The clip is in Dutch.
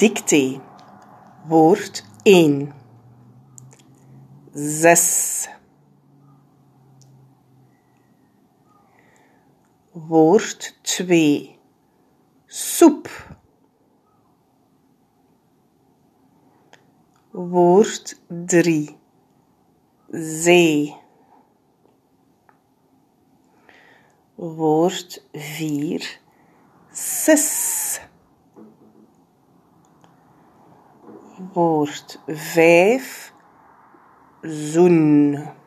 dicté. Woord 1. Zes. Woord 2. Soep. Woord 3. Zee. Woord 4. Sis. Woord 5. Zoen.